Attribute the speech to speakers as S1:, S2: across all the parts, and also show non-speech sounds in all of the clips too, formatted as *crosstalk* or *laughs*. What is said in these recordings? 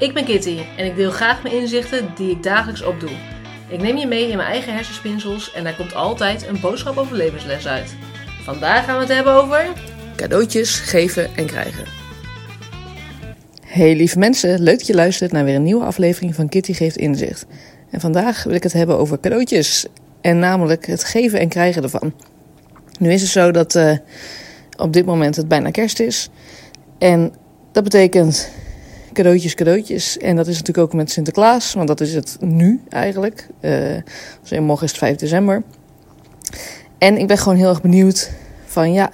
S1: Ik ben Kitty en ik deel graag mijn inzichten die ik dagelijks opdoe. Ik neem je mee in mijn eigen hersenspinsels en daar komt altijd een boodschap over levensles uit. Vandaag gaan we het hebben over cadeautjes geven en krijgen. Hey lieve mensen, leuk dat je luistert naar weer een nieuwe aflevering van Kitty geeft inzicht. En vandaag wil ik het hebben over cadeautjes en namelijk het geven en krijgen ervan. Nu is het zo dat uh, op dit moment het bijna kerst is. En dat betekent cadeautjes, cadeautjes. En dat is natuurlijk ook met Sinterklaas, want dat is het nu eigenlijk. Uh, morgen is het 5 december. En ik ben gewoon heel erg benieuwd van ja,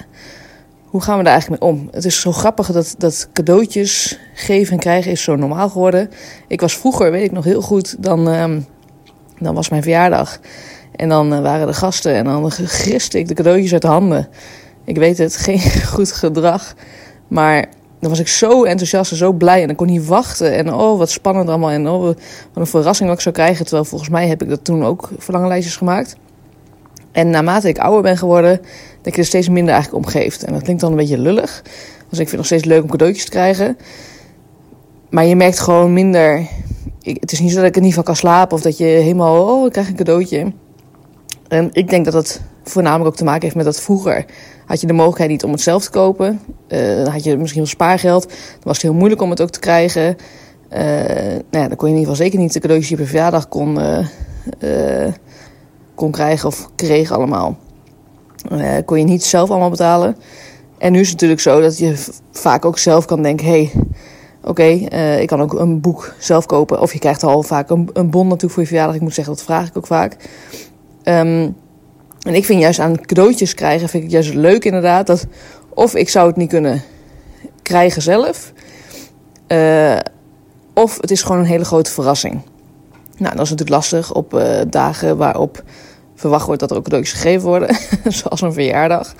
S1: hoe gaan we daar eigenlijk mee om? Het is zo grappig dat, dat cadeautjes geven en krijgen is zo normaal geworden. Ik was vroeger, weet ik nog heel goed, dan, uh, dan was mijn verjaardag. En dan uh, waren de gasten en dan griste ik de cadeautjes uit de handen. Ik weet het, geen *laughs* goed gedrag. Maar dan was ik zo enthousiast en zo blij. En ik kon niet wachten. En oh, wat spannend allemaal. En oh, wat een verrassing wat ik zou krijgen. Terwijl volgens mij heb ik dat toen ook verlanglijstjes gemaakt. En naarmate ik ouder ben geworden, denk ik er steeds minder eigenlijk om geeft. En dat klinkt dan een beetje lullig. Dus ik vind nog steeds leuk om cadeautjes te krijgen. Maar je merkt gewoon minder. het is niet zo dat ik er niet van kan slapen. Of dat je helemaal, oh, ik krijg een cadeautje. En ik denk dat het voornamelijk ook te maken heeft met dat vroeger had je de mogelijkheid niet om het zelf te kopen. Uh, had je misschien wel spaargeld. Dan was het heel moeilijk om het ook te krijgen. Uh, nou ja, dan kon je in ieder geval zeker niet de cadeautjes die je per verjaardag kon, uh, kon krijgen of kreeg allemaal. kon je niet zelf allemaal betalen. En nu is het natuurlijk zo dat je vaak ook zelf kan denken: hey, oké, ik kan ook een boek zelf kopen. Of je krijgt al vaak een, een bon natuurlijk voor je verjaardag. Ik moet zeggen, dat vraag ik ook vaak. Um, en ik vind juist aan cadeautjes krijgen, vind ik juist leuk inderdaad. Dat of ik zou het niet kunnen krijgen zelf. Uh, of het is gewoon een hele grote verrassing. Nou, dat is natuurlijk lastig op uh, dagen waarop verwacht wordt dat er ook cadeautjes gegeven worden. *laughs* zoals een verjaardag.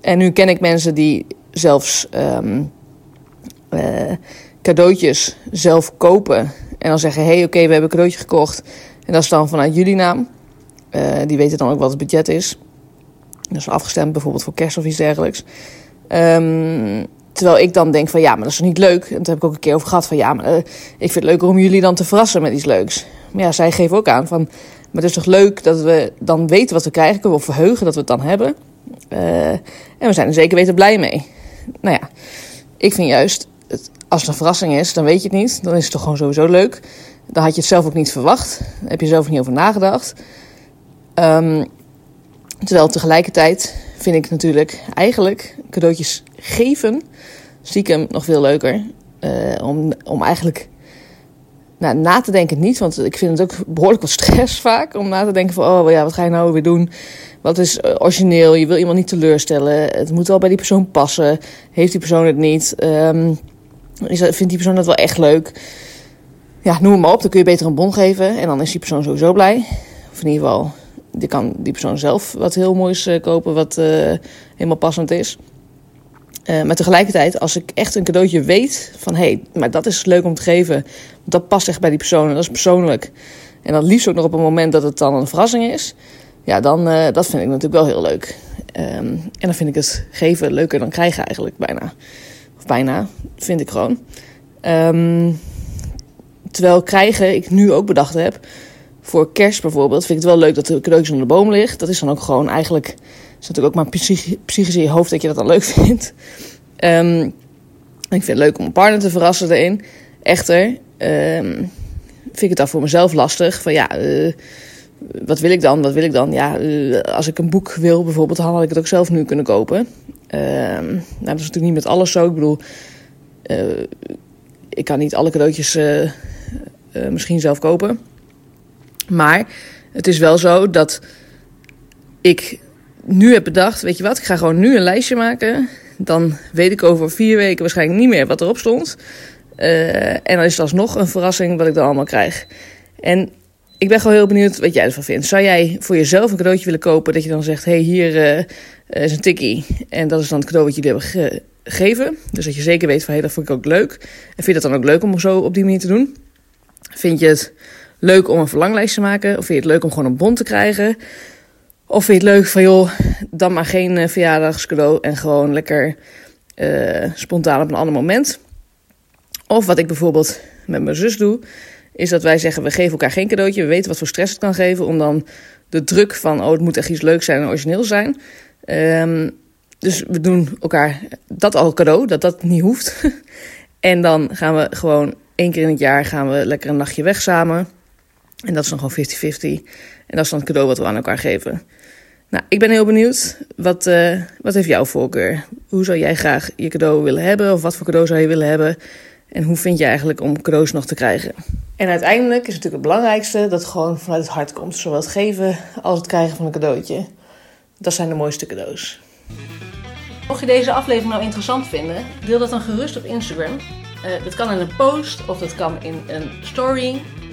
S1: En nu ken ik mensen die zelfs um, uh, cadeautjes zelf kopen. En dan zeggen, hé hey, oké, we hebben een cadeautje gekocht. En dat is dan vanuit jullie naam. Uh, die weten dan ook wat het budget is. Dat is afgestemd bijvoorbeeld voor kerst of iets dergelijks. Um, terwijl ik dan denk van ja, maar dat is niet leuk. En daar heb ik ook een keer over gehad van ja, maar uh, ik vind het leuker om jullie dan te verrassen met iets leuks. Maar ja, zij geven ook aan van, maar het is toch leuk dat we dan weten wat we krijgen. Kunnen we verheugen dat we het dan hebben. Uh, en we zijn er zeker weten blij mee. Nou ja, ik vind juist, het, als het een verrassing is, dan weet je het niet. Dan is het toch gewoon sowieso leuk. Dan had je het zelf ook niet verwacht. Daar heb je zelf niet over nagedacht. Um, terwijl tegelijkertijd vind ik natuurlijk eigenlijk cadeautjes geven stiekem nog veel leuker. Uh, om, om eigenlijk nou, na te denken niet, want ik vind het ook behoorlijk wat stress *laughs* vaak om na te denken van, oh ja, wat ga je nou weer doen? Wat is uh, origineel? Je wil iemand niet teleurstellen. Het moet wel bij die persoon passen. Heeft die persoon het niet? Um, is, vindt die persoon dat wel echt leuk? Ja, noem maar op. Dan kun je beter een bon geven en dan is die persoon sowieso blij. Of in ieder geval die kan die persoon zelf wat heel moois uh, kopen, wat uh, helemaal passend is. Uh, maar tegelijkertijd, als ik echt een cadeautje weet van hé, hey, maar dat is leuk om te geven, dat past echt bij die persoon en dat is persoonlijk. En dat liefst ook nog op een moment dat het dan een verrassing is. Ja, dan dat vind ik natuurlijk wel heel leuk. Um, en dan vind ik het geven leuker dan krijgen eigenlijk bijna. Of bijna, vind ik gewoon. Um, terwijl krijgen ik nu ook bedacht heb voor kerst bijvoorbeeld vind ik het wel leuk dat de cadeautjes onder de boom ligt. Dat is dan ook gewoon eigenlijk... is natuurlijk ook maar psych psychisch in je hoofd dat je dat dan leuk *laughs* vindt. Um, ik vind het leuk om een partner te verrassen erin. Echter um, vind ik het dan voor mezelf lastig. Van ja, uh, wat wil ik dan? Wat wil ik dan? Ja, uh, als ik een boek wil bijvoorbeeld, dan had ik het ook zelf nu kunnen kopen. Um, nou, dat is natuurlijk niet met alles zo. Ik bedoel, uh, ik kan niet alle cadeautjes misschien zelf kopen. Maar het is wel zo dat ik nu heb bedacht, weet je wat, ik ga gewoon nu een lijstje maken. Dan weet ik over vier weken waarschijnlijk niet meer wat erop stond. Uh, en dan is het alsnog een verrassing wat ik dan allemaal krijg. En ik ben gewoon heel benieuwd wat jij ervan vindt. Zou jij voor jezelf een cadeautje willen kopen dat je dan zegt, hey, hier uh, is een tikkie. En dat is dan het cadeau wat jullie hebben gegeven. Dus dat je zeker weet van, hé, hey, dat vond ik ook leuk. En vind je dat dan ook leuk om zo op die manier te doen? Vind je het leuk om een verlanglijst te maken? Of vind je het leuk om gewoon een bon te krijgen? Of vind je het leuk van, joh, dan maar geen uh, verjaardagscadeau en gewoon lekker uh, spontaan op een ander moment? Of wat ik bijvoorbeeld met mijn zus doe, is dat wij zeggen: we geven elkaar geen cadeautje. We weten wat voor stress het kan geven, om dan de druk van: oh, het moet echt iets leuks zijn en origineel zijn. Um, dus we doen elkaar dat al cadeau, dat dat niet hoeft. *laughs* en dan gaan we gewoon één keer in het jaar gaan we lekker een nachtje weg samen. En dat is dan gewoon 50-50. En dat is dan het cadeau wat we aan elkaar geven. Nou, ik ben heel benieuwd. Wat, uh, wat heeft jouw voorkeur? Hoe zou jij graag je cadeau willen hebben? Of wat voor cadeau zou je willen hebben? En hoe vind je eigenlijk om cadeaus nog te krijgen? En uiteindelijk is het natuurlijk het belangrijkste dat het gewoon vanuit het hart komt. Zowel het geven als het krijgen van een cadeautje. Dat zijn de mooiste cadeaus. Mocht je deze aflevering nou interessant vinden, deel dat dan gerust op Instagram. Uh, dat kan in een post of dat kan in een story.